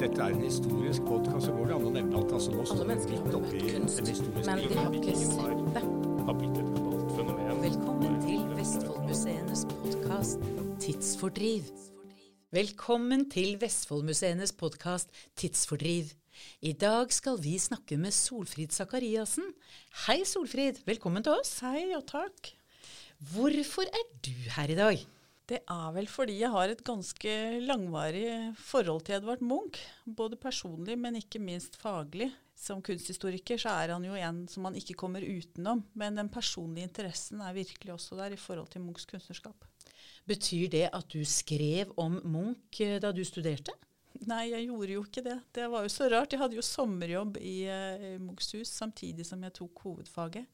dette er en historisk podkast, så går det an å nevne alt. Altså, nå står vi mennesker midt har oppi møtt kunst, en historisk men de har ikke sett det. har, har blitt et globalt fenomen. Velkommen til Vestfoldmuseenes podkast Tidsfordriv. Velkommen til Vestfoldmuseenes podkast Tidsfordriv. I dag skal vi snakke med Solfrid Sakariassen. Hei, Solfrid. Velkommen til oss. Hei og takk. Hvorfor er du her i dag? Det er vel fordi jeg har et ganske langvarig forhold til Edvard Munch. Både personlig, men ikke minst faglig. Som kunsthistoriker så er han jo en som man ikke kommer utenom. Men den personlige interessen er virkelig også der i forhold til Munchs kunstnerskap. Betyr det at du skrev om Munch eh, da du studerte? Nei, jeg gjorde jo ikke det. Det var jo så rart. Jeg hadde jo sommerjobb i uh, Munchs hus samtidig som jeg tok hovedfaget.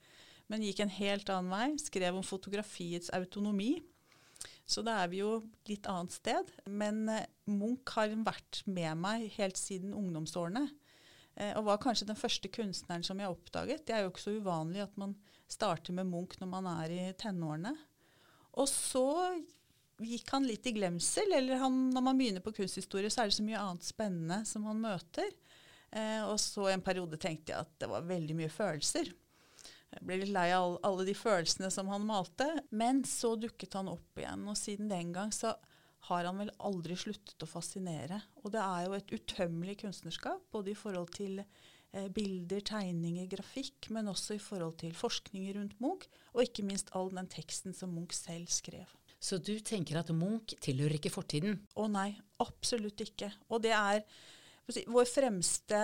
Men gikk en helt annen vei. Skrev om fotografiets autonomi. Så da er vi jo litt annet sted. Men eh, Munch har vært med meg helt siden ungdomsårene. Eh, og var kanskje den første kunstneren som jeg oppdaget. Det er jo ikke så uvanlig at man starter med Munch når man er i tenårene. Og så gikk han litt i glemsel. Eller han, når man begynner på kunsthistorie, så er det så mye annet spennende som man møter. Eh, og så en periode tenkte jeg at det var veldig mye følelser. Jeg ble litt lei av alle, de følelsene som han malte. Men så dukket han opp igjen, og siden den gang så har han vel aldri sluttet å fascinere. Og det er jo et utømmelig kunstnerskap, både i forhold til eh, bilder, tegninger, grafikk, men også i forhold til forskning rundt Munch, og ikke minst all den teksten som Munch selv skrev. Så du tenker at Munch tilhører ikke fortiden? Å nei, absolutt ikke. Og det er vår fremste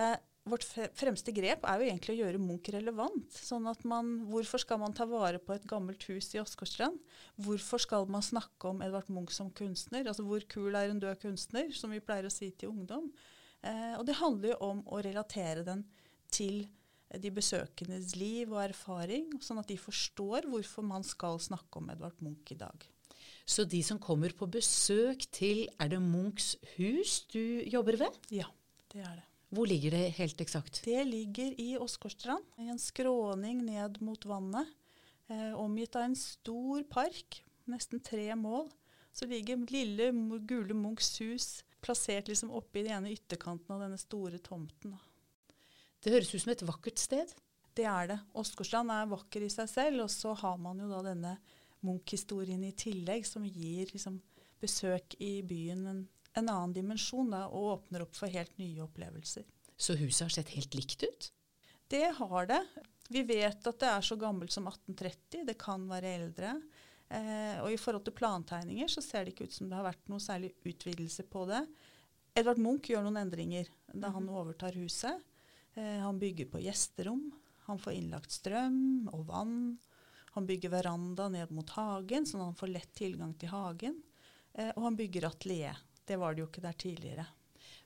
vårt fremste grep er jo egentlig å gjøre Munch relevant. Sånn at man, Hvorfor skal man ta vare på et gammelt hus i Åsgårdstrand? Hvorfor skal man snakke om Edvard Munch som kunstner? Altså Hvor kul er en død kunstner, som vi pleier å si til ungdom? Eh, og det handler jo om å relatere den til de besøkendes liv og erfaring, sånn at de forstår hvorfor man skal snakke om Edvard Munch i dag. Så de som kommer på besøk til Er det Munchs hus du jobber ved? Ja, det er det. Hvor ligger det helt eksakt? Det ligger i Åsgårdstrand, en skråning ned mot vannet. Eh, omgitt av en stor park, nesten tre mål. Så ligger lille gule Munchs hus plassert liksom oppe i den ene ytterkanten av denne store tomten. Det høres ut som et vakkert sted. Det er det. Åsgårdstrand er vakker i seg selv, og så har man jo da denne Munch-historien i tillegg, som gir liksom, besøk i byen en, en annen dimensjon da, og åpner opp for helt nye opplevelser. Så huset har sett helt likt ut? Det har det. Vi vet at det er så gammelt som 1830. Det kan være eldre. Eh, og i forhold til plantegninger så ser det ikke ut som det har vært noe særlig utvidelse på det. Edvard Munch gjør noen endringer da han overtar huset. Eh, han bygger på gjesterom. Han får innlagt strøm og vann. Han bygger veranda ned mot hagen, sånn at han får lett tilgang til hagen. Eh, og han bygger atelier. Det var det jo ikke der tidligere.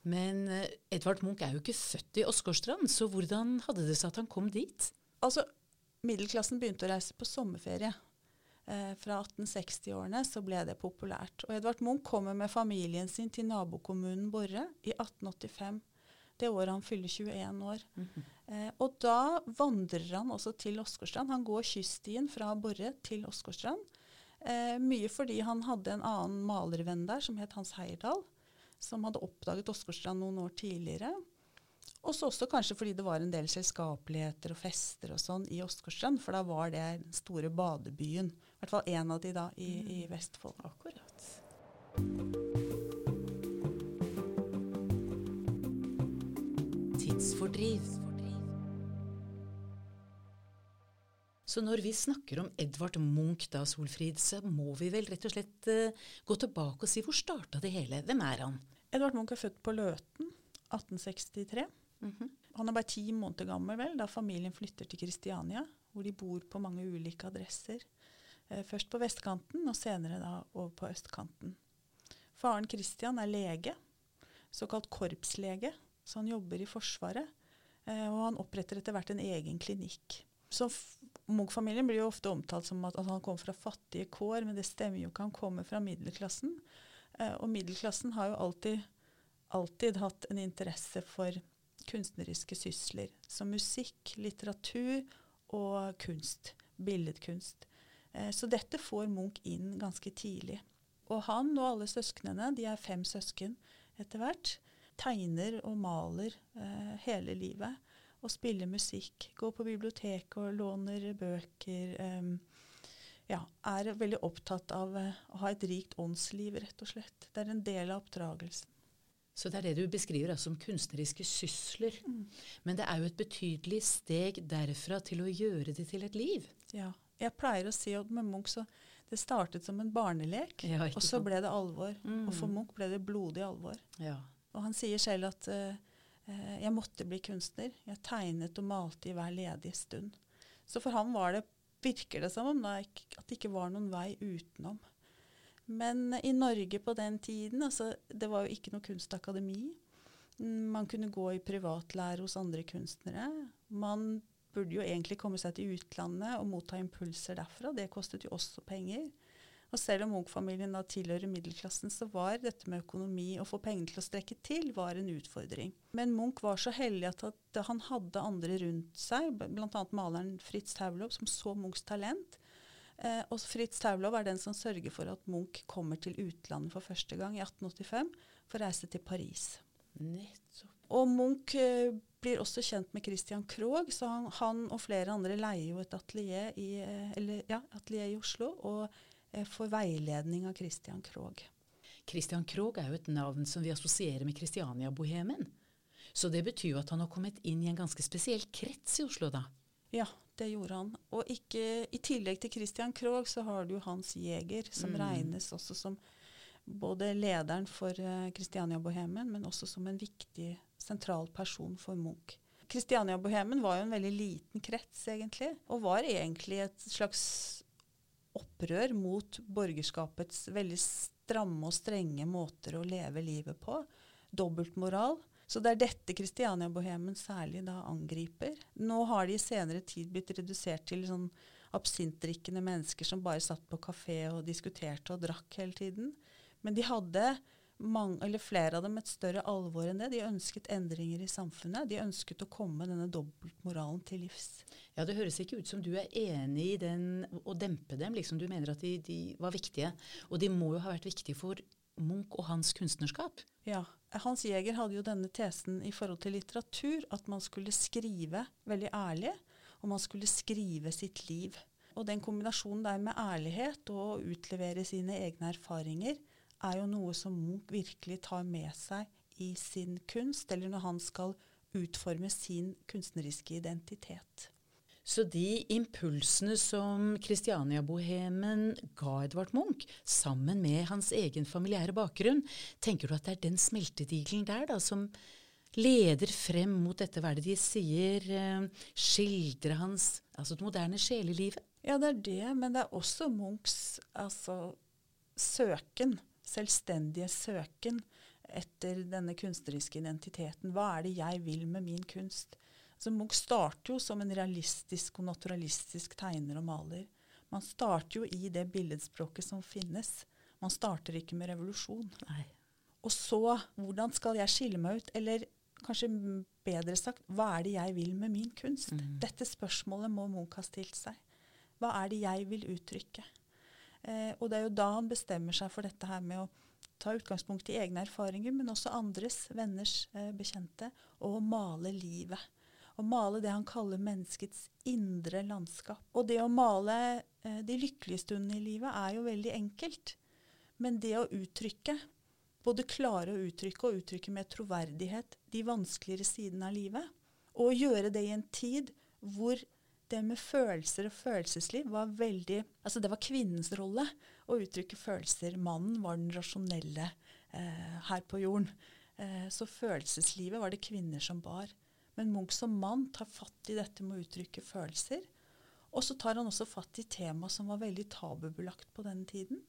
Men eh, Edvard Munch er jo ikke født i Åsgårdstrand, så hvordan hadde det seg at han kom dit? Altså, Middelklassen begynte å reise på sommerferie. Eh, fra 1860-årene så ble det populært. Og Edvard Munch kommer med familien sin til nabokommunen Borre i 1885. Det året han fyller 21 år. Mm -hmm. eh, og da vandrer han også til Åsgårdstrand. Han går kyststien fra Borre til Åsgårdstrand. Eh, mye fordi han hadde en annen malervenn der som het Hans Heierdal, som hadde oppdaget Åsgårdstrand noen år tidligere. Og så også kanskje fordi det var en del selskapeligheter og fester og sånn i Åsgårdstrand, for da var det den store badebyen. I hvert fall en av de da i, mm. i Vestfold. Akkurat. Tidsfordriv. Så når vi snakker om Edvard Munch da, Solfrid, så må vi vel rett og slett uh, gå tilbake og si hvor starta det hele? Hvem er han? Edvard Munch er født på Løten 1863. Mm -hmm. Han er bare ti måneder gammel vel, da familien flytter til Kristiania, hvor de bor på mange ulike adresser. Eh, først på vestkanten, og senere da over på østkanten. Faren Christian er lege, såkalt korpslege, så han jobber i Forsvaret. Eh, og han oppretter etter hvert en egen klinikk. Så Munch-familien blir jo ofte omtalt som at, at, han kommer fra fattige kår, men det stemmer jo ikke. Han kommer fra middelklassen. Eh, og middelklassen har jo alltid, alltid hatt en interesse for kunstneriske sysler. Som musikk, litteratur og kunst. Billedkunst. Eh, så dette får Munch inn ganske tidlig. Og han og alle søsknene, de er fem søsken etter hvert, tegner og maler eh, hele livet. Og spiller musikk, går på biblioteket og låner bøker. Um, ja, er veldig opptatt av uh, å ha et rikt åndsliv, rett og slett. Det er en del av oppdragelsen. Så det er det du beskriver altså som kunstneriske sysler. Men det er jo et betydelig steg derfra til å gjøre det til et liv. Ja. Jeg pleier å si at med Munch så det startet som en barnelek, Ja, og så ble det alvor. Mm. Og for Munch ble det blodig alvor. Ja. Og han sier selv at eh, jeg måtte bli kunstner. Jeg tegnet og malte i hver ledige stund. Så for ham var det, virker det som om da, at det ikke var noen vei utenom. Men i Norge på den tiden, altså, det var jo ikke noe kunstakademi. Man kunne gå i privatlære hos andre kunstnere. Man burde jo egentlig komme seg til utlandet og motta impulser derfra. Det kostet jo også penger. Og selv om Munch-familien da tilhører middelklassen, så var dette med økonomi og få pengene til å strekke til var en utfordring. Men Munch var så heldig at, at han hadde andre rundt seg, bl.a. maleren Fritz Taulow, som så Munchs talent. Eh, og Fritz Taulow er den som sørger for at Munch kommer til utlandet for første gang i 1885 for å reise til Paris. Nettopp. Og Munch eh, blir også kjent med Christian Krogh, så han, han og flere andre leier jo et atelier i, eh, eller, ja, atelier i Oslo og eh, får veiledning av Christian Krogh. Christian Krogh er jo et navn som vi assosierer med Kristiania-bohemen. Så det betyr jo at han har kommet inn i en ganske spesiell krets i Oslo, da. Ja, det gjorde han. Og ikke, i tillegg til Christian Krogh så har du jo Hans Jæger, som Mm. regnes også som både lederen for uh, Christiania-bohemen, men også som en viktig sentral person for Munch. Christiania-bohemen var jo en veldig liten krets, egentlig, og var egentlig et slags opprør mot borgerskapets veldig stramme og strenge måter å leve livet på. Dobbeltmoral. Så det er dette Kristiania-bohemen særlig da angriper. Nå har de i senere tid blitt redusert til sånn absintdrikkende mennesker som bare satt på kafé og diskuterte og drakk hele tiden. Men de hadde mange, eller flere av dem et større alvor enn det. De ønsket endringer i samfunnet. De ønsket å komme denne dobbeltmoralen til livs. Ja, Det høres ikke ut som du er enig i den, å dempe dem. liksom Du mener at de, de var viktige. Og de må jo ha vært viktige for Munch og hans kunstnerskap. Ja. Hans Jæger hadde jo denne tesen i forhold til litteratur, at man skulle skrive veldig ærlig, og man skulle skrive sitt liv. Og den kombinasjonen der med ærlighet og å utlevere sine egne erfaringer, er jo noe som Munch virkelig tar med seg i sin kunst, eller når han skal utforme sin kunstneriske identitet. Så de impulsene som Kristiania-bohemen ga Edvard Munch, sammen med hans egen familiære bakgrunn, tenker du at det er den smeltedigelen der da, som leder frem mot dette, hva er det de sier, skildrer skildre hans altså det moderne sjelelivet? Ja, det er det, men det er også Munchs altså, søken, selvstendige søken etter denne kunstneriske identiteten. Hva er det jeg vil med min kunst? Så Munch starter jo som en realistisk og naturalistisk tegner og maler. Man starter jo i det billedspråket som finnes. Man starter ikke med revolusjon. Nei. Og så, hvordan skal jeg skille meg ut? Eller kanskje bedre sagt, hva er det jeg vil med min kunst? Dette spørsmålet må Munch ha stilt seg. Hva er det jeg vil uttrykke? Eh, og det er jo da han bestemmer seg for dette her med å ta utgangspunkt i egne erfaringer, men også andres, venners, eh, bekjente, og male livet. Å male det han kaller menneskets indre landskap. Og det å male eh, de lykkelige stundene i livet er jo veldig enkelt. Men det å uttrykke, både klare å uttrykke og uttrykke med troverdighet de vanskeligere sidene av livet, og gjøre det i en tid hvor det med følelser og følelsesliv var veldig Altså det var kvinnens rolle å uttrykke følelser. Mannen var den rasjonelle eh, her på jorden. Eh, så følelseslivet var det kvinner som bar. Men Munch som mann tar fatt i dette med å uttrykke følelser. Og så tar han også fatt i tema som var veldig tabubelagt på denne tiden.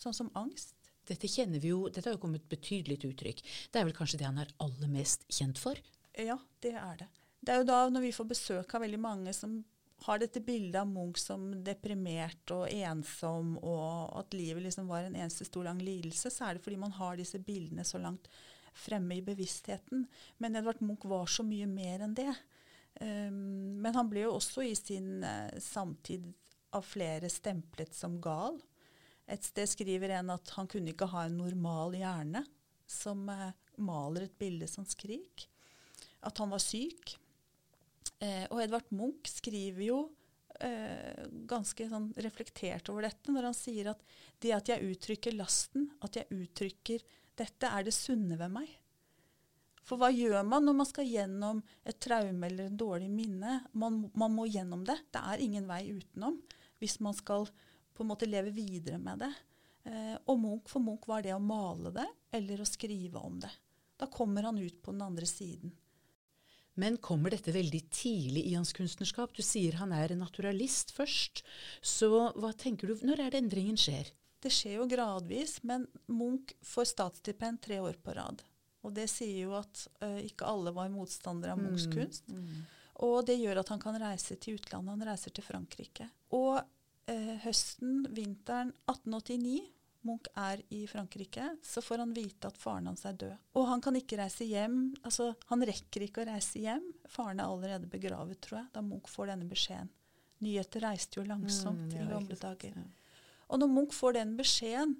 Sånn som angst. Dette kjenner vi jo, dette har jo kommet betydelig til uttrykk. Det er vel kanskje det han er aller mest kjent for? Ja, det er det. Det er jo da når vi får besøk av veldig mange som har dette bildet av Munch som deprimert og ensom, og at livet liksom var en eneste stor lang lidelse, så er det fordi man har disse bildene så langt fremme i bevisstheten. Men Edvard Munch var så mye mer enn det. Um, men han ble jo også i sin uh, samtid av flere stemplet som gal. Et sted skriver en at han kunne ikke ha en normal hjerne, som uh, maler et bilde som Skrik. At han var syk. Eh, og Edvard Munch skriver jo eh, ganske sånn reflektert over dette når han sier at det at jeg uttrykker lasten, at jeg uttrykker dette, er det sunne ved meg. For hva gjør man når man skal gjennom et traume eller en dårlig minne? Man, man må gjennom det. Det er ingen vei utenom hvis man skal på en måte leve videre med det. Eh, og Munch, for Munch var det å male det eller å skrive om det. Da kommer han ut på den andre siden. Men kommer dette veldig tidlig i hans kunstnerskap? Du sier han er en naturalist først. Så hva tenker du, når er det endringen skjer? Det skjer jo gradvis, men Munch får statsstipend tre år på rad. Og det sier jo at uh, ikke alle var motstandere av Munchs Mm, kunst. Og det gjør at han kan reise til utlandet. Han reiser til Frankrike. Og eh, høsten, vinteren 1889, Munch er i Frankrike, så får han vite at faren hans er død. Og han kan ikke reise hjem. altså Han rekker ikke å reise hjem. Faren er allerede begravet, tror jeg, da Munch får denne beskjeden. Nyheter reiste jo langsomt Mm, i gamle dager. ja. Og når Munch får den beskjeden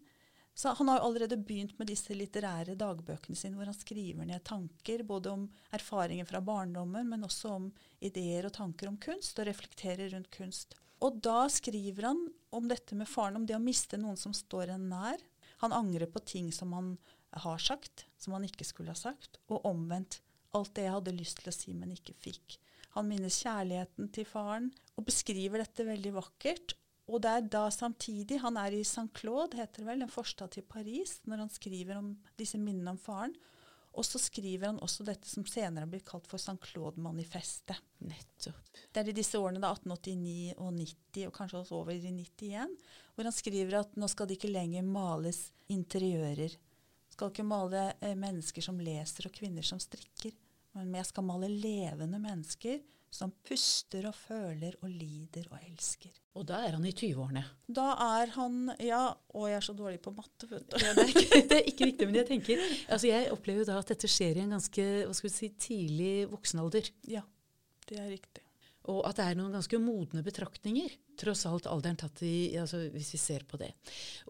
så Han har jo allerede begynt med disse litterære dagbøkene sine, hvor han skriver ned tanker både om erfaringer fra barndommen, men også om ideer og tanker om kunst, og reflekterer rundt kunst. Og da skriver han om dette med faren, om det å miste noen som står en nær. Han angrer på ting som han har sagt, som han ikke skulle ha sagt, og omvendt. Alt det jeg hadde lyst til å si, men ikke fikk. Han minnes kjærligheten til faren, og beskriver dette veldig vakkert. Og det er da samtidig Han er i Saint-Claude, heter det vel, en forstad til Paris, når han skriver om disse minnene om faren. Og så skriver han også dette som senere blitt kalt for Saint-Claude-manifestet. Nettopp. Det er i disse årene, da 1889 og 90, og kanskje også over i 91, hvor han skriver at nå skal det ikke lenger males interiører. Skal ikke male eh, mennesker som leser og kvinner som strikker, men jeg skal male levende mennesker som puster og føler og lider og elsker. Og da er han i 20-årene. Da er han Ja, og jeg er så dårlig på matte, vet du. Ja, det, er ikke, det er ikke riktig, men jeg tenker altså Jeg opplever jo da at dette skjer i en ganske hva skal vi si, tidlig voksenalder. Ja, det er riktig. Og at det er noen ganske modne betraktninger. Tross alt alderen tatt i altså Hvis vi ser på det.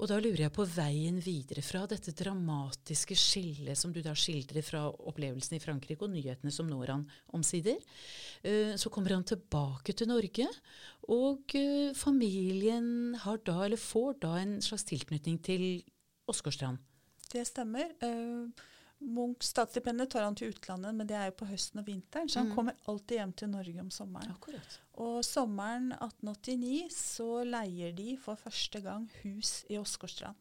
Og da lurer jeg på veien videre fra dette dramatiske skillet som du da skildrer fra opplevelsen i Frankrike og nyhetene som når han omsider. Eh, så kommer han tilbake til Norge, og eh, familien har da, eller får da, en slags tilknytning til Åsgårdstrand. Det stemmer. Uh, Munchs statsstipendet tar han til utlandet, men det er jo på høsten og vinteren, så han mm. kommer alltid hjem til Norge om sommeren. Akkurat. Og sommeren 1889 så leier de for første gang hus i Åsgårdstrand.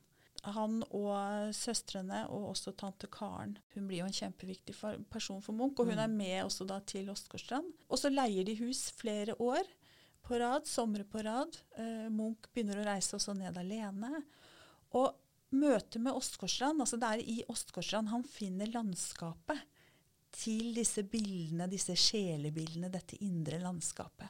Han og søstrene, og også tante Karen. Hun blir jo en kjempeviktig for, person for Munch, og hun er med også da til Åsgårdstrand. Og så leier de hus flere år på rad, somre på rad. Eh, Munch begynner å reise også ned alene. Og møtet med Åsgårdstrand, altså det er i Åsgårdstrand han finner landskapet til disse bildene, disse sjelebildene, dette indre landskapet.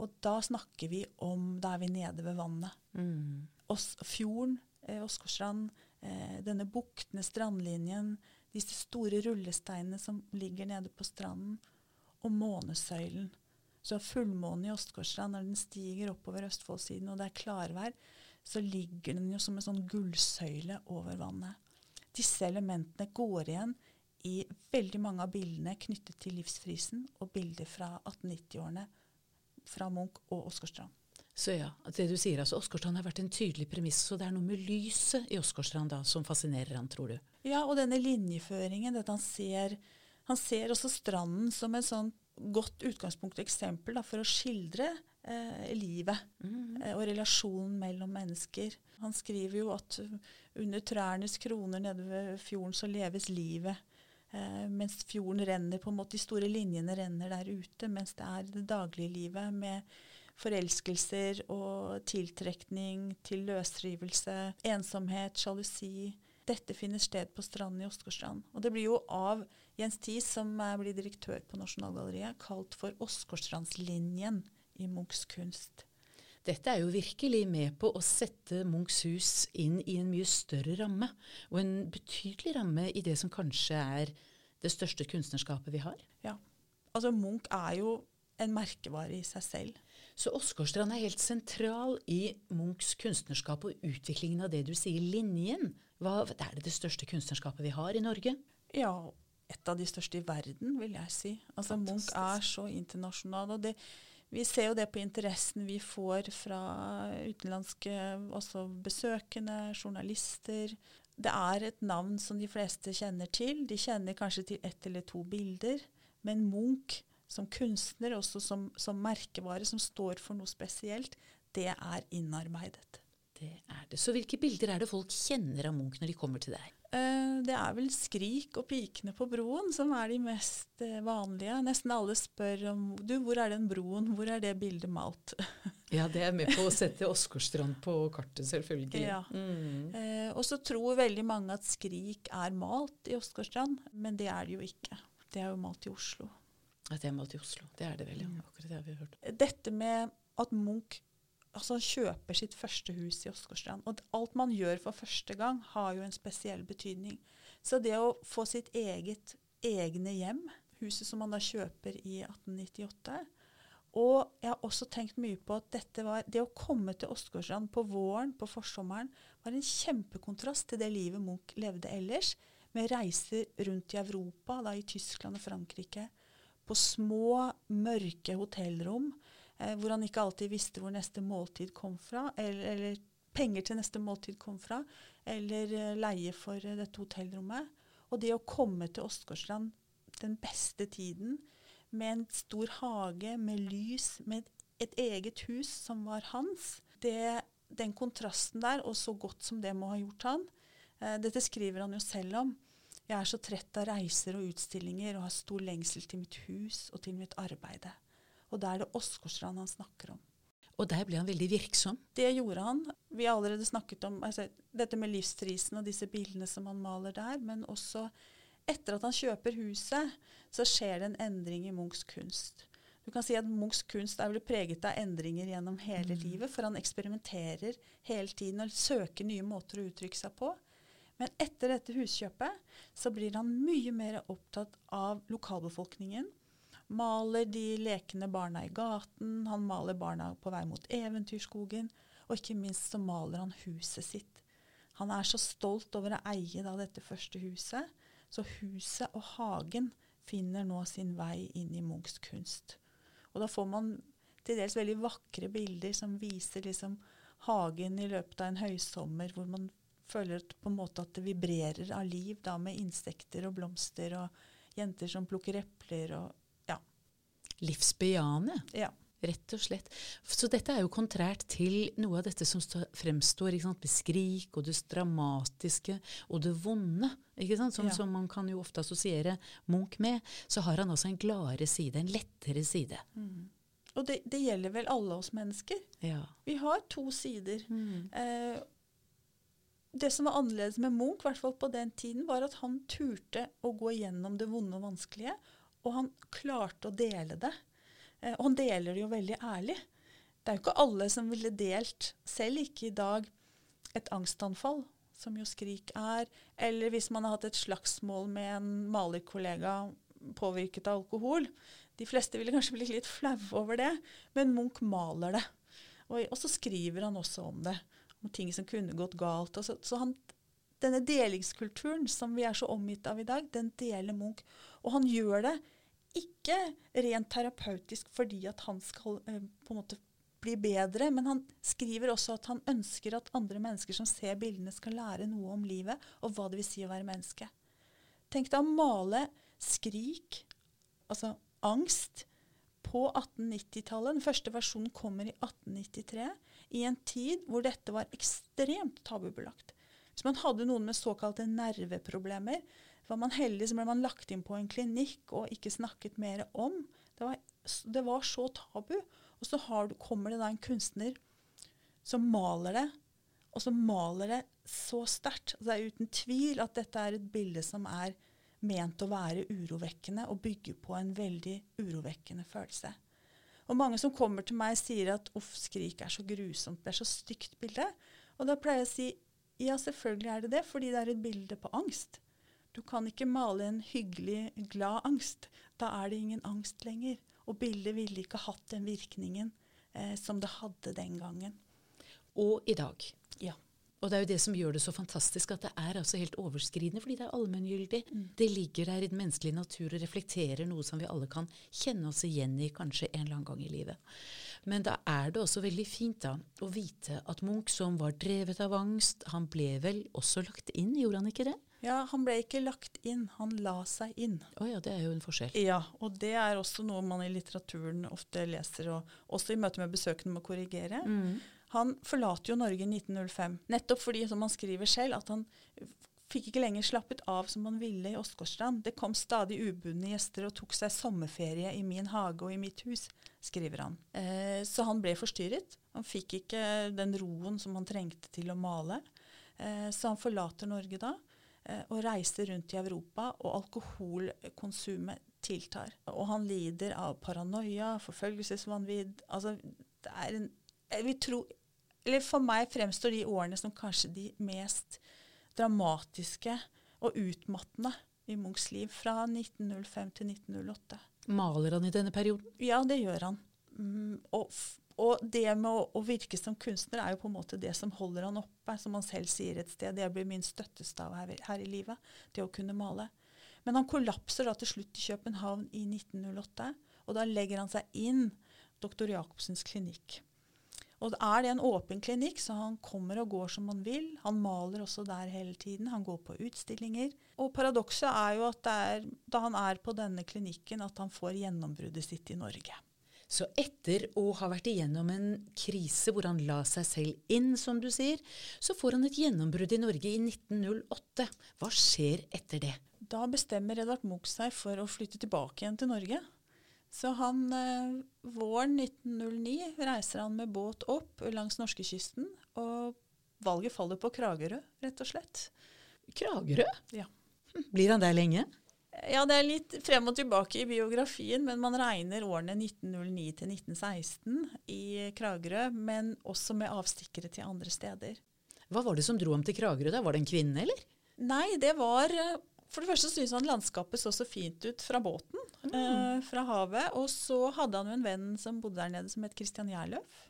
Og da snakker vi om Da er vi nede ved vannet. Mm. Ås, fjorden, eh, Åsgårdstrand, eh, denne buktende strandlinjen, disse store rullesteinene som ligger nede på stranden, og månesøylen. Så fullmånen i Åsgårdstrand, når den stiger oppover Østfoldsiden og det er klarvær, så ligger den jo som en sånn gullsøyle over vannet. Disse elementene går igjen i veldig mange av bildene knyttet til livsfrisen og bilder fra 1890-årene fra Munch og Åsgårdstrand. Så ja, det du sier, altså Åsgårdstrand har vært en tydelig premiss, så det er noe med lyset i Åsgårdstrand da som fascinerer han, tror du? Ja, og denne linjeføringen, dette han ser Han ser også stranden som et sånn godt utgangspunkt og eksempel da, for å skildre eh, livet eh, og relasjonen mellom mennesker. Han skriver jo at under trærnes kroner nede ved fjorden så leves livet. Eh, mens fjorden renner, på en måte de store linjene renner der ute, mens det er det daglige livet med forelskelser og tiltrekning til løsrivelse, ensomhet, sjalusi. Dette finner sted på stranden i Åsgårdstrand. Og det blir jo av Jens Thies, som blir direktør på Nasjonalgalleriet, kalt for Åsgårdstrandslinjen i Munchs kunst. Dette er jo virkelig med på å sette Munchs hus inn i en mye større ramme, og en betydelig ramme i det som kanskje er det største kunstnerskapet vi har. Ja. Altså Munch er jo en merkevare i seg selv. Så Åsgårdstrand er helt sentral i Munchs kunstnerskap og utviklingen av det du sier, linjen. Hva, er det det største kunstnerskapet vi har i Norge? Ja, et av de største i verden, vil jeg si. Altså Munch er så internasjonal. og det, Vi ser jo det på interessen vi får fra utenlandske også besøkende, journalister. Det er et navn som de fleste kjenner til. De kjenner kanskje til ett eller to bilder. Men Munch som kunstner, også som, som merkevare, som står for noe spesielt, det er innarbeidet. Det er det. Så hvilke bilder er det folk kjenner av Munch når de kommer til deg? Eh, Det er vel 'Skrik' og 'Pikene på broen' som er de mest eh, vanlige. Nesten alle spør om du, hvor er den broen, hvor er det bildet malt? Ja, det er med på å sette Åsgårdstrand på kartet, selvfølgelig. Ja. Mm. Eh, og så tror veldig mange at 'Skrik' er malt i Åsgårdstrand, men det er det jo ikke. Det er jo malt i Oslo. At det er malt i Oslo. Det er det vel, ja. Mm. Akkurat det har vi hørt. Dette med at Munch altså kjøper sitt første hus i Åsgårdstrand. Og alt man gjør for første gang, har jo en spesiell betydning. Så det å få sitt eget egne hjem, huset som man da kjøper i 1898 Og jeg har også tenkt mye på at dette var, det å komme til Åsgårdstrand på våren, på forsommeren, var en kjempekontrast til det livet Munch levde ellers, med reiser rundt i Europa, da i Tyskland og Frankrike, på små, mørke hotellrom, hvor han ikke alltid visste hvor neste måltid kom fra, eller, eller penger til neste måltid kom fra, eller eh, leie for eh, dette hotellrommet. Og det å komme til Åsgårdstrand den beste tiden, med en stor hage, med lys, med et, et eget hus som var hans, det, den kontrasten der, og så godt som det må ha gjort han, eh, dette skriver han jo selv om. Jeg er så trett av reiser og utstillinger og har stor lengsel til mitt hus og til mitt arbeide. Og da er det Åsgårdstrand han snakker om. Og der ble han veldig virksom. Det gjorde han. Vi har allerede snakket om altså, dette med livstrisen og disse bildene som han maler der, men også etter at han kjøper huset, så skjer det en endring i Munchs kunst. Du kan si at Munchs kunst er vel preget av endringer gjennom hele livet, for han eksperimenterer hele tiden og søker nye måter å uttrykke seg på. Men etter dette huskjøpet så blir han mye mer opptatt av lokalbefolkningen. Maler de lekende barna i gaten, han maler barna på vei mot eventyrskogen, og ikke minst så maler han huset sitt. Han er så stolt over å eie da dette første huset, så huset og hagen finner nå sin vei inn i Munchs kunst. Og da får man til dels veldig vakre bilder som viser liksom hagen i løpet av en høysommer, hvor man føler på en måte at det vibrerer av liv da med insekter og blomster og jenter som plukker epler og. Livsbejaende, ja. rett og slett. Så dette er jo kontrært til noe av dette som fremstår ikke sant, med skrik og det dramatiske og det vonde, ikke sant, som, Ja. som man kan jo ofte assosiere Munch med. Så har han altså en gladere side, en lettere side. Og det, det gjelder vel alle oss mennesker. Ja. Vi har to sider. Mm. Eh, det som var annerledes med Munch, i hvert fall på den tiden, var at han turte å gå gjennom det vonde og vanskelige, og han klarte å dele det. Eh, og han deler det jo veldig ærlig. Det er jo ikke alle som ville delt, selv ikke i dag, et angstanfall, som jo Skrik er, eller hvis man har hatt et slagsmål med en malerkollega påvirket av alkohol. De fleste ville kanskje blitt litt flaue over det, men Munch maler det. Og, og så skriver han også om det, om ting som kunne gått galt. Så, så han, denne delingskulturen som vi er så omgitt av i dag, den deler Munch. Og han gjør det ikke rent terapeutisk fordi at han skal eh, på en måte bli bedre, men han skriver også at han ønsker at andre mennesker som ser bildene, skal lære noe om livet og hva det vil si å være menneske. Tenk deg å male skrik, altså angst, på 1890-tallet. Den første versjonen kommer i 1893, i en tid hvor dette var ekstremt tabubelagt. Hvis man hadde noen med såkalte nerveproblemer, var man heldig, så ble man lagt inn på en klinikk og ikke snakket mer om. Det var, det var så tabu. Og så har kommer det da en kunstner som maler det, og som maler det så sterkt. Det er uten tvil at dette er et bilde som er ment å være urovekkende og bygge på en veldig urovekkende følelse. Og mange som kommer til meg, sier at 'uff, skrik er så grusomt', det er så stygt bilde. Og da pleier jeg å si ja, selvfølgelig er det det, fordi det er et bilde på angst. Du kan ikke male en hyggelig, glad angst. Da er det ingen angst lenger. Og bildet ville ikke hatt den virkningen eh, som det hadde den gangen. Og i dag. Ja. Og det er jo det som gjør det så fantastisk, at det er altså helt overskridende, fordi det er allmenngyldig. Det ligger der i den menneskelige natur og reflekterer noe som vi alle kan kjenne oss igjen i kanskje en eller annen gang i livet. Men da er det også veldig fint da, å vite at Munch, som var drevet av angst, han ble vel også lagt inn, gjorde han ikke det? Ja, han ble ikke lagt inn, han la seg inn. Å ja, det er jo en forskjell. Ja, og det er også noe man i litteraturen ofte leser, og også i møte med besøkende må korrigere. Han forlater jo Norge i 1905, nettopp fordi, som han skriver selv, at han fikk ikke lenger slappet av som han ville i Åsgårdstrand. Det kom stadig ubundne gjester og tok seg sommerferie i min hage og i mitt hus, skriver han. Eh, så han ble forstyrret. Han fikk ikke den roen som han trengte til å male. Eh, så han forlater Norge da og reiser rundt i Europa, og alkoholkonsumet tiltar. Og han lider av paranoia, forfølgelsesvanvidd. Altså, det er en vi tror, eller For meg fremstår de årene som kanskje de mest dramatiske og utmattende i Munchs liv, fra 1905 til 1908. Maler han i denne perioden? Ja, det gjør han. Mm, og, og det med å, å virke som kunstner er jo på en måte det som holder han oppe, som han selv sier et sted. Det blir min støttestav her, her i livet, det å kunne male. Men han kollapser da til slutt i København i 1908, og da legger han seg inn doktor Jacobsens klinikk. Og er det en åpen klinikk, så han kommer og går som han vil. Han maler også der hele tiden. Han går på utstillinger. Og paradokset er jo at det er da han er på denne klinikken, at han får gjennombruddet sitt i Norge. Så etter å ha vært igjennom en krise hvor han la seg selv inn, som du sier, så får han et gjennombrudd i Norge i 1908. Hva skjer etter det? Da bestemmer Edvard Munch seg for å flytte tilbake igjen til Norge. Så han, eh, våren 1909 reiser han med båt opp langs norskekysten, og valget faller på Kragerø, rett og slett. Kragerø? Ja. Blir han der lenge? Ja, det er litt frem og tilbake i biografien, men man regner årene 1909 til 1916 i Kragerø, men også med avstikkere til andre steder. Hva var det som dro ham til Kragerø? da? Var det en kvinne, eller? Nei, det var eh, For det første syntes han landskapet så så fint ut fra båten, eh, fra havet. Og så hadde han jo en venn som bodde der nede som het Christian Gjerløf.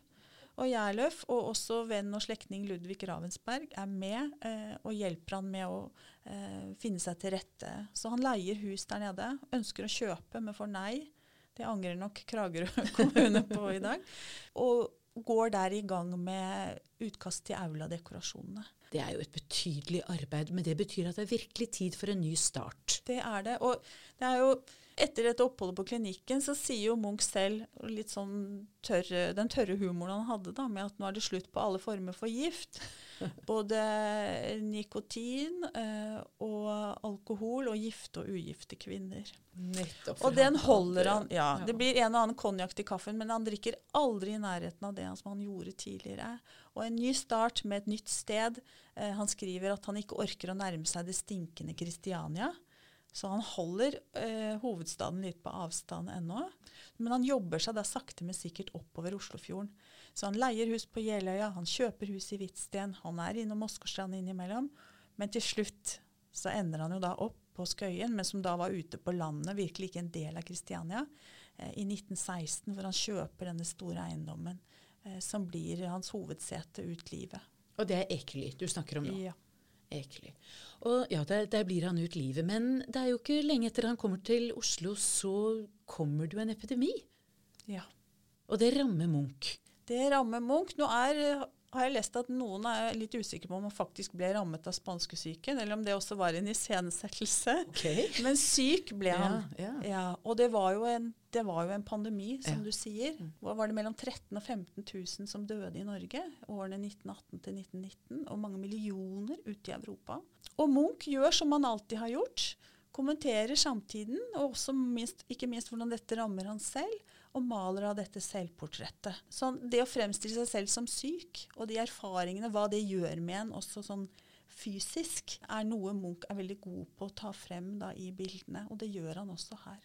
Og Gjerløf, og også venn og slektning Ludvig Ravensberg, er med eh, og hjelper han med å eh, finne seg til rette. Så han leier hus der nede. Ønsker å kjøpe, men får nei. Det angrer nok Kragerø kommune på i dag. Og går der i gang med utkast til auladekorasjonene. Det er jo et betydelig arbeid, men det betyr at det er virkelig tid for en ny start. Det er det. Og det er jo etter dette oppholdet på klinikken så sier jo Munch selv litt sånn tørre, den tørre humoren han hadde da, med at nå er det slutt på alle former for gift. Både nikotin eh, og alkohol og gifte og ugifte kvinner. Nettopp. Og den holder han. Ja, det blir en og annen konjakk til kaffen, men han drikker aldri i nærheten av det som han gjorde tidligere. Og en ny start med et nytt sted. Eh, han skriver at han ikke orker å nærme seg det stinkende Kristiania. Så han holder eh, hovedstaden litt på avstand ennå. Men han jobber seg da sakte, men sikkert oppover Oslofjorden. Så han leier hus på Jeløya, han kjøper hus i Hvitsten, han er innom Åsgårdstrand innimellom. Men til slutt så ender han jo da opp på Skøyen, men som da var ute på landet, virkelig ikke en del av Kristiania, eh, i 1916, hvor han kjøper denne store eiendommen eh, som blir hans hovedsete ut livet. Og det er Ekely du snakker om nå. Ja. Ekely. Og ja, der, der blir han ut livet. Men det er jo ikke lenge etter han kommer til Oslo, så kommer det jo en epidemi. ja. Og det rammer Munch. Det rammer Munch. Nå er, har jeg lest at noen er litt usikre på om han faktisk ble rammet av spanskesyken, eller om det også var en iscenesettelse. Men syk ble han. Ja, ja. og det var, jo en, det var jo en pandemi, som Ja. du sier. Hva var det mellom 13 000 og 15 000 som døde i Norge årene 1918 til 1919, og mange millioner ute i Europa. Og Munch gjør som han alltid har gjort. Kommenterer samtiden, og også minst, ikke minst hvordan dette rammer han selv, og maler av dette selvportrettet. Så det å fremstille seg selv som syk, og de erfaringene, hva det gjør med en også sånn fysisk, er noe Munch er veldig god på å ta frem da, i bildene. Og det gjør han også her.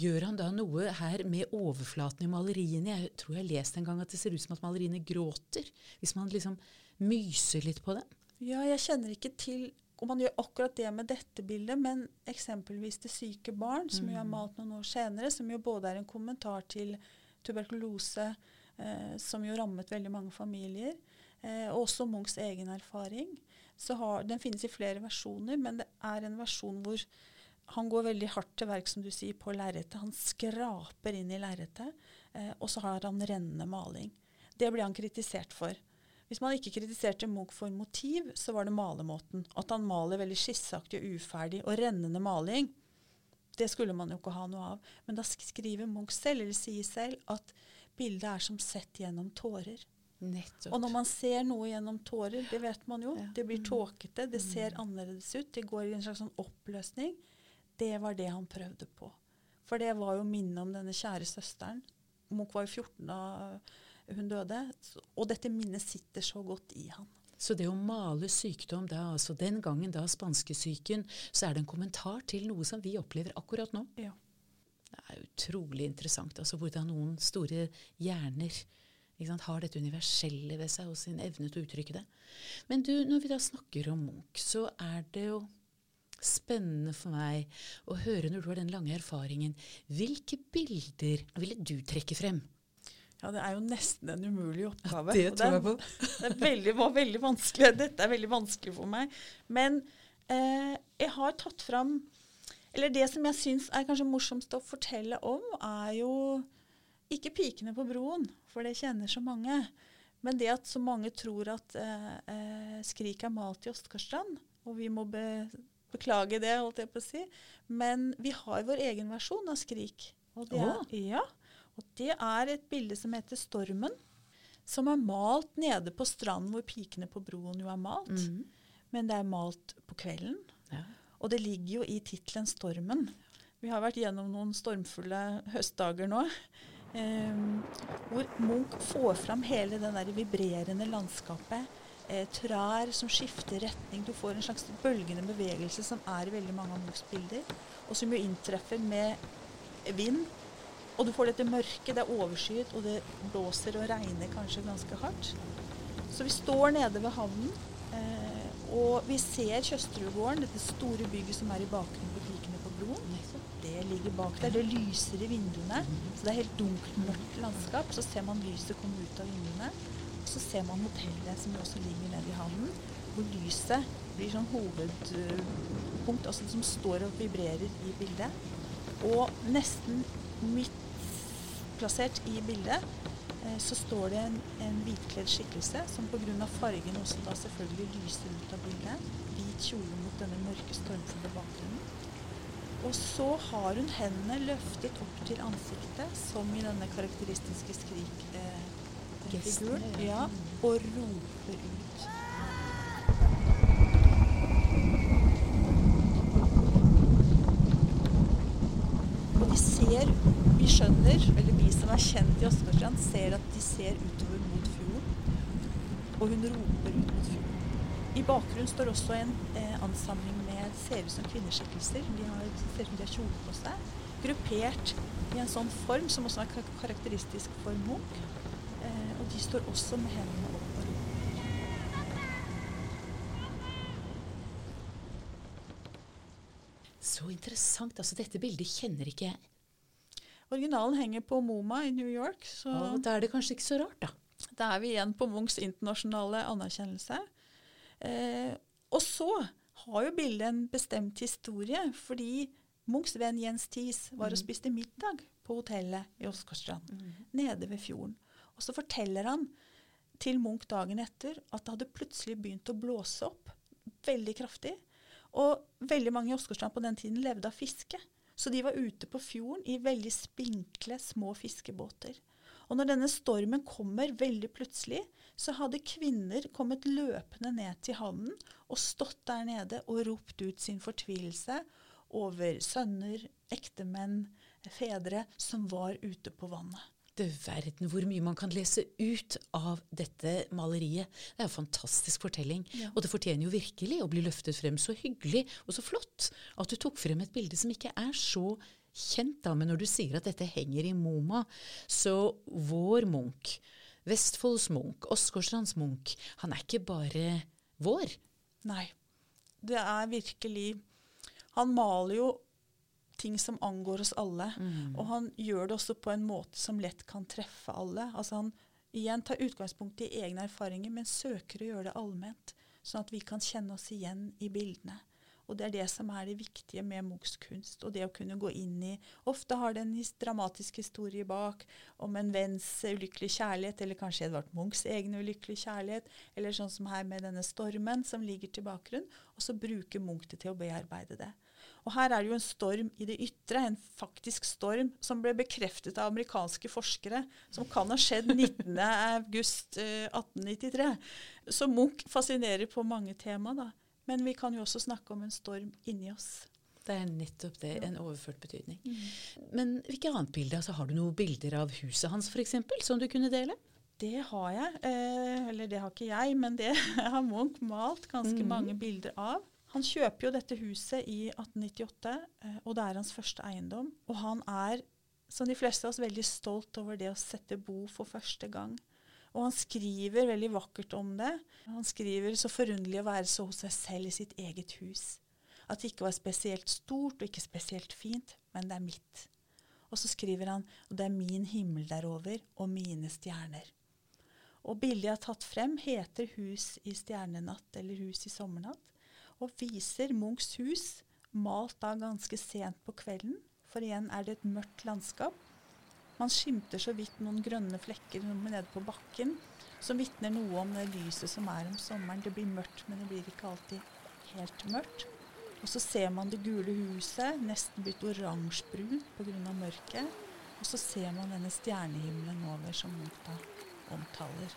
Gjør han da noe her med overflaten i maleriene? Jeg tror jeg har lest en gang at det ser ut som at maleriene gråter, hvis man liksom myser litt på dem. Ja, jeg kjenner ikke til om man gjør akkurat det med dette bildet, men eksempelvis Det syke barn, som jo er malt noen år senere, som jo både er en kommentar til tuberkulose, eh, som jo rammet veldig mange familier, eh, og også Munchs egen erfaring. Så har, den finnes i flere versjoner, men det er en versjon hvor han går veldig hardt til verk, som du sier, på lerretet. Han skraper inn i lerretet, eh, og så har han rennende maling. Det blir han kritisert for. Hvis man ikke kritiserte Munch for motiv, så var det malemåten. At han maler veldig skisseaktig og uferdig. Og rennende maling, det skulle man jo ikke ha noe av. Men da skriver Munch selv, eller sier selv, at bildet er som sett gjennom tårer. Nettopp. Og når man ser noe gjennom tårer, det vet man jo, Ja. det blir Mm. tåkete, det ser annerledes ut, det går i en slags sånn oppløsning. Det var det han prøvde på. For det var jo minnet om denne kjære søsteren. Munch var jo 14 da hun døde, og dette minnet sitter så godt i han. Så det å male sykdom da, altså den gangen da spanskesyken, så er det en kommentar til noe som vi opplever akkurat nå. Ja. Det er utrolig interessant altså hvordan noen store hjerner ikke sant, har dette universelle ved seg og sin evne til å uttrykke det. Men du, når vi da snakker om Munch, så er det jo spennende for meg å høre når du har den lange erfaringen. Hvilke bilder ville du trekke frem? Ja, det er jo nesten en umulig oppgave. Det tror jeg på. Det veldig, var veldig vanskelig. Dette er veldig vanskelig for meg. Men eh, jeg har tatt fram Eller det som jeg syns er kanskje morsomst å fortelle om, er jo ikke pikene på broen, for det kjenner så mange. Men det at så mange tror at eh, eh, Skrik er malt i Åsgårdstrand, og vi må be, beklage det, holdt jeg på å si. Men vi har vår egen versjon av Skrik. Og det, er, oh. ja, og det er et bilde som heter Stormen som er malt nede på stranden hvor pikene på broen jo er malt. Mm. Men det er malt på kvelden. Ja. Og det ligger jo i tittelen 'Stormen'. Vi har vært gjennom noen stormfulle høstdager nå. Eh, hvor Munch får fram hele det der vibrerende landskapet. Eh, trær som skifter retning. Du får en slags bølgende bevegelse som er i veldig mange av Munchs bilder. Og som jo inntreffer med vind. Og du får dette mørket, det er overskyet, og det blåser og regner kanskje ganske hardt. Så vi står nede ved havnen, eh, og vi ser Tjøsterudgården, dette store bygget som er i bakgrunnen på Pikene på broen. Det ligger bak der. Det lyser i vinduene. Så det er helt dunkelt, mørkt landskap. Så ser man lyset komme ut av vinduene. Og så ser man hotellet som også ligger nede i havnen, hvor lyset blir sånn hovedpunkt, altså som står og vibrerer i bildet. Og nesten midt plassert i bildet eh, så står det en, en hvitkledd skikkelse som pga. fargen også da selvfølgelig lyser ut av bildet. Hvit kjole mot denne mørke, stormfulle bakgrunnen. Og så har hun hendene løftet opp til ansiktet, som i denne karakteristiske skrikfiguren, eh, ja, og roper ut. Og de ser, vi skjønner, eller som er kjent i Åsgårdstrand, ser at de ser utover mot fjorden. Og hun roper ut mot fjorden. I bakgrunnen står også en eh, ansamling med ser ut som kvinneskikkelser. De har, ser ut som de har kjole på seg. Gruppert i en sånn form som også er karakteristisk for Munch. Eh, og de står også med hendene opp og roper. Så interessant. altså Dette bildet kjenner ikke jeg. Originalen henger på MoMA i New York, så Og da er det kanskje ikke så rart, da. da er vi igjen på Munchs internasjonale anerkjennelse. Eh, og så har jo bildet en bestemt historie, fordi Munchs venn Jens Thies var og spiste middag på hotellet i Åsgårdstrand, nede ved fjorden. Og så forteller han til Munch dagen etter at det hadde plutselig begynt å blåse opp veldig kraftig. Og veldig mange i Åsgårdstrand på den tiden levde av fiske. Så de var ute på fjorden i veldig spinkle, små fiskebåter. Og når denne stormen kommer veldig plutselig, så hadde kvinner kommet løpende ned til havnen og stått der nede og ropt ut sin fortvilelse over sønner, ektemenn, fedre som var ute på vannet. Du verden hvor mye man kan lese ut av dette maleriet. Det er en fantastisk fortelling. Ja. Og det fortjener jo virkelig å bli løftet frem. Så hyggelig og så flott at du tok frem et bilde som ikke er så kjent, da. Men når du sier at dette henger i MoMA, så vår Munch, Vestfolds Munch, Åsgårdstrands Munch, han er ikke bare vår. Nei. Det er virkelig Han maler jo ting som angår oss alle. Og han gjør det også på en måte som lett kan treffe alle. Altså han Igjen tar utgangspunkt i egne erfaringer, men søker å gjøre det allment, sånn at vi kan kjenne oss igjen i bildene. Og det er det som er det viktige med Munchs kunst. Og det å kunne gå inn i Ofte har det en dramatisk historie bak om en venns ulykkelige kjærlighet, eller kanskje Edvard Munchs egen ulykkelige kjærlighet, eller sånn som her med denne stormen som ligger til bakgrunn. Og så bruker Munch det til å bearbeide det. Og her er det jo en storm i det ytre, en faktisk storm, som ble bekreftet av amerikanske forskere, som kan ha skjedd 19.8.1893. Så Munch fascinerer på mange tema, da. Men vi kan jo også snakke om en storm inni oss. Det er nettopp det, en overført betydning. Mm. Men hvilke annet bilde? Altså, har du noen bilder av huset hans f.eks. som du kunne dele? Det har jeg. Eh, eller det har ikke jeg, men det har Munch malt ganske mm. mange bilder av. Han kjøper jo dette huset i 1898, eh, og det er hans første eiendom. Og han er, som de fleste av oss, veldig stolt over det å sette bo for første gang. Og han skriver veldig vakkert om det. Han skriver så forunderlig å være så hos seg selv i sitt eget hus. At det ikke var spesielt stort og ikke spesielt fint, men det er mitt. Og så skriver han og det er min himmel derover og mine stjerner. Og bildet jeg har tatt frem, heter 'Hus i stjernenatt' eller 'Hus i sommernatt', og viser Munchs hus malt da ganske sent på kvelden. For igjen er det et mørkt landskap man skimter så vidt noen grønne flekker nede på bakken, som vitner noe om det lyset som er om sommeren. Det blir mørkt, men det blir ikke alltid helt mørkt. Og så ser man det gule huset, nesten blitt oransjebrunt pga. mørket. Og så ser man denne stjernehimmelen over, som Munch omtaler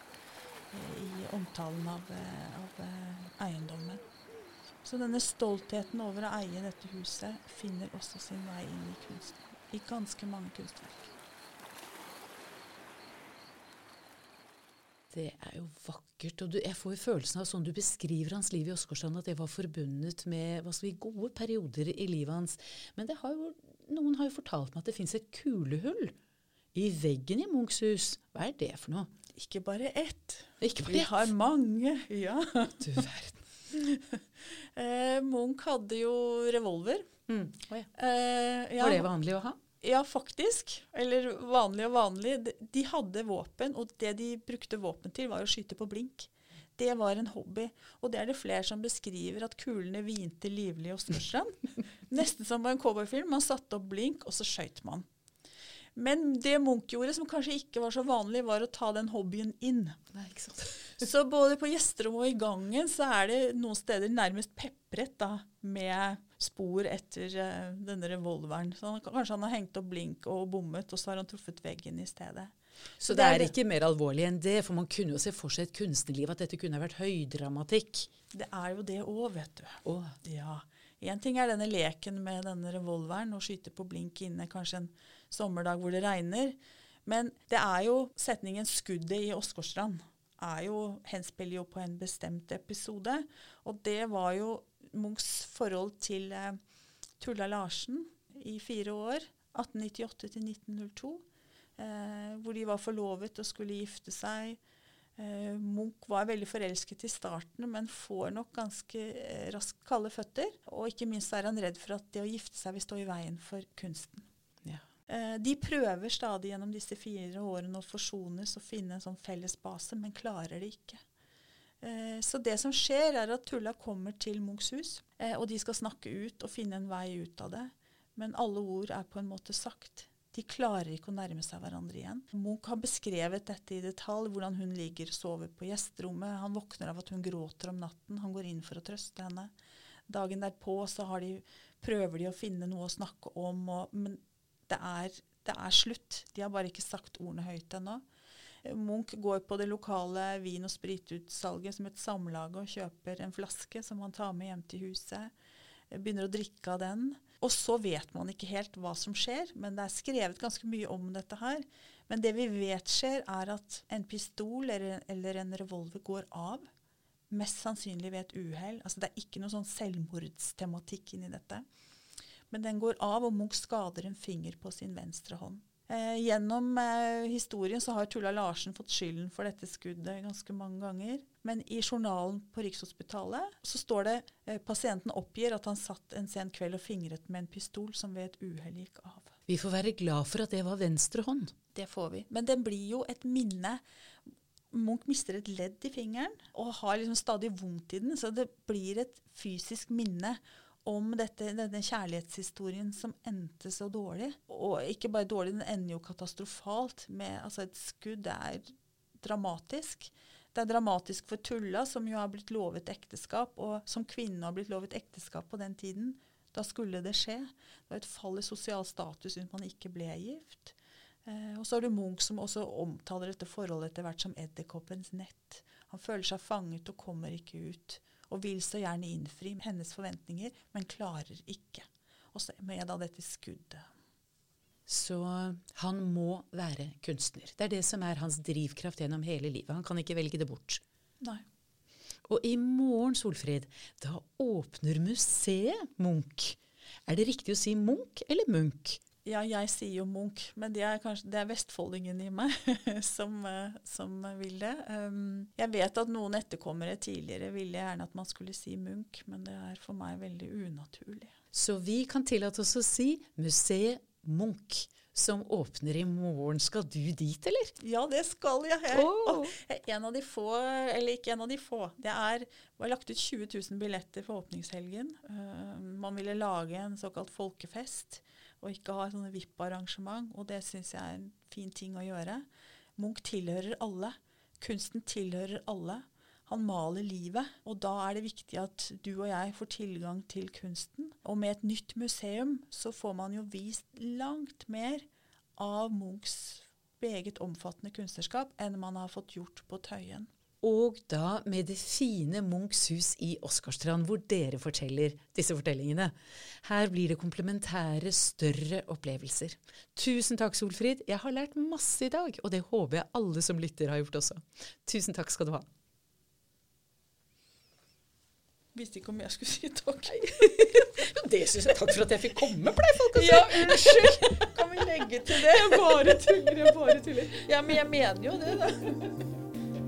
eh, i omtalen av, eh, av eh, eiendommen. Så denne stoltheten over å eie dette huset finner også sin vei inn i kunsten. I ganske mange kunstverk. Det er jo vakkert. og du, Jeg får jo følelsen av sånn du beskriver hans liv i Åsgårdstrand, at det var forbundet med hva skal vi, gode perioder i livet hans. Men har jo, noen har jo fortalt meg at det fins et kulehull i veggen i Munchs hus. Hva er det for noe? Ikke bare ett. Ikke bare vi ett. har mange, ja. Du verden. eh, Munch hadde jo revolver. Mm. Oh, ja. eh, ja. Var det vanlig å ha? Ja, faktisk. Eller vanlig og vanlig. De hadde våpen, og det de brukte våpen til, var å skyte på blink. Det var en hobby. Og det er det flere som beskriver, at kulene hvinte livlig hos Nordstrand. Nesten som på en cowboyfilm. Man satte opp blink, og så skøyt man. Men det Munch gjorde, som kanskje ikke var så vanlig, var å ta den hobbyen inn. Nei, ikke sant. Så både på gjesterommet og i gangen så er det noen steder nærmest pepret da, med spor etter uh, denne revolveren. Så han, kanskje han har hengt opp blink og bommet, og så har han truffet veggen i stedet. Så, det, er ikke mer alvorlig enn det, for man kunne jo se for seg et kunstnerliv at dette kunne vært høydramatikk. Det er jo det òg, vet du. Oh. Ja. Én ting er denne leken med denne revolveren og skyte på blink inne kanskje en sommerdag hvor det regner. Men det er jo setningen 'skuddet i Åsgårdstrand' er jo, henspiller jo på en bestemt episode. Og det var jo Munchs forhold til eh, Tulla Larsen i fire år, 1898 til 1902. Eh, hvor de var forlovet og skulle gifte seg. Eh, Munch var veldig forelsket i starten, men får nok ganske eh, raskt kalde føtter. Og ikke minst er han redd for at det å gifte seg vil stå i veien for kunsten. Eh, de prøver stadig gjennom disse fire årene å forsones og finne en sånn felles base, men klarer det ikke. Eh, så det som skjer, er at Tulla kommer til Munchs hus, eh, og de skal snakke ut og finne en vei ut av det. Men alle ord er på en måte sagt. De klarer ikke å nærme seg hverandre igjen. Munch har beskrevet dette i detalj, hvordan hun ligger og sover på gjesterommet. Han våkner av at hun gråter om natten. Han går inn for å trøste henne. Dagen derpå så de, prøver de å finne noe å snakke om, og, men det er, det er slutt. De har bare ikke sagt ordene høyt ennå. Munch går på det lokale vin- og spritutsalget som et samlag og kjøper en flaske som han tar med hjem til huset. Begynner å drikke av den. Og så vet man ikke helt hva som skjer, men det er skrevet ganske mye om dette her. Men det vi vet skjer, er at en pistol eller, eller en revolver går av. Mest sannsynlig ved et uhell. Altså det er ikke noe sånn selvmordstematikk inni dette. Men den går av, og Munch skader en finger på sin venstre hånd. Eh, gjennom eh, historien så har Tulla Larsen fått skylden for dette skuddet ganske mange ganger. Men i journalen på Rikshospitalet så står det eh, pasienten oppgir at han satt en sen kveld og fingret med en pistol som ved et uhell gikk av. Vi får være glad for at det var venstre hånd. Det får vi. Men det blir jo et minne Munch mister et ledd i fingeren og har liksom stadig vondt i den, så det blir et fysisk minne om dette, denne kjærlighetshistorien som endte så dårlig. Og ikke bare dårlig, den ender jo katastrofalt med altså et skudd. Er dramatisk. Det er dramatisk for Tulla, som jo har blitt lovet ekteskap, og som kvinne har blitt lovet ekteskap på den tiden. Da skulle det skje. Det var et fall i sosial status hvis man ikke ble gift. Eh, og så har du Munch som også omtaler dette forholdet etter hvert som edderkoppens nett. Han føler seg fanget og kommer ikke ut og vil så gjerne innfri hennes forventninger, men klarer ikke. Og så med da dette skuddet. Så han må være kunstner. Det er det som er hans drivkraft gjennom hele livet. Han kan ikke velge det bort. Nei. Og i morgen, Solfrid, da åpner museet Munch. Er det riktig å si Munch eller Munch? Ja, jeg sier jo Munch, men det er kanskje det er vestfoldingen i meg som, uh, som, vil det. Um, jeg vet at noen etterkommere tidligere ville gjerne at man skulle si Munch, men det er for meg veldig unaturlig. Så vi kan tillate oss å si Museet Munch, som åpner i morgen. Skal du dit, eller? Ja, det skal jeg. Jeg, oh. jeg er en av de få, eller ikke en av de få. Det er, var lagt ut 20 000 billetter for åpningshelgen. Uh, man ville lage en såkalt folkefest og ikke ha sånne VIP-arrangement. Og det syns jeg er en fin ting å gjøre. Munch tilhører alle. Kunsten tilhører alle. Han maler livet, og da er det viktig at du og jeg får tilgang til kunsten. Og med et nytt museum så får man jo vist langt mer av Munchs meget omfattende kunstnerskap enn man har fått gjort på Tøyen. Og da med det fine Munchs hus i Oskarstrand, hvor dere forteller disse fortellingene. Her blir det komplementære, større opplevelser. Tusen takk, Solfrid. Jeg har lært masse i dag, og det håper jeg alle som lytter har gjort også. Tusen takk skal du ha. Visste ikke om jeg skulle si takk. det syns jeg. Takk for at jeg fikk komme, pleier folk å si. Ja, unnskyld. Kan vi legge til det? Jeg bare tuller, jeg bare tuller. Ja, men jeg mener jo det, da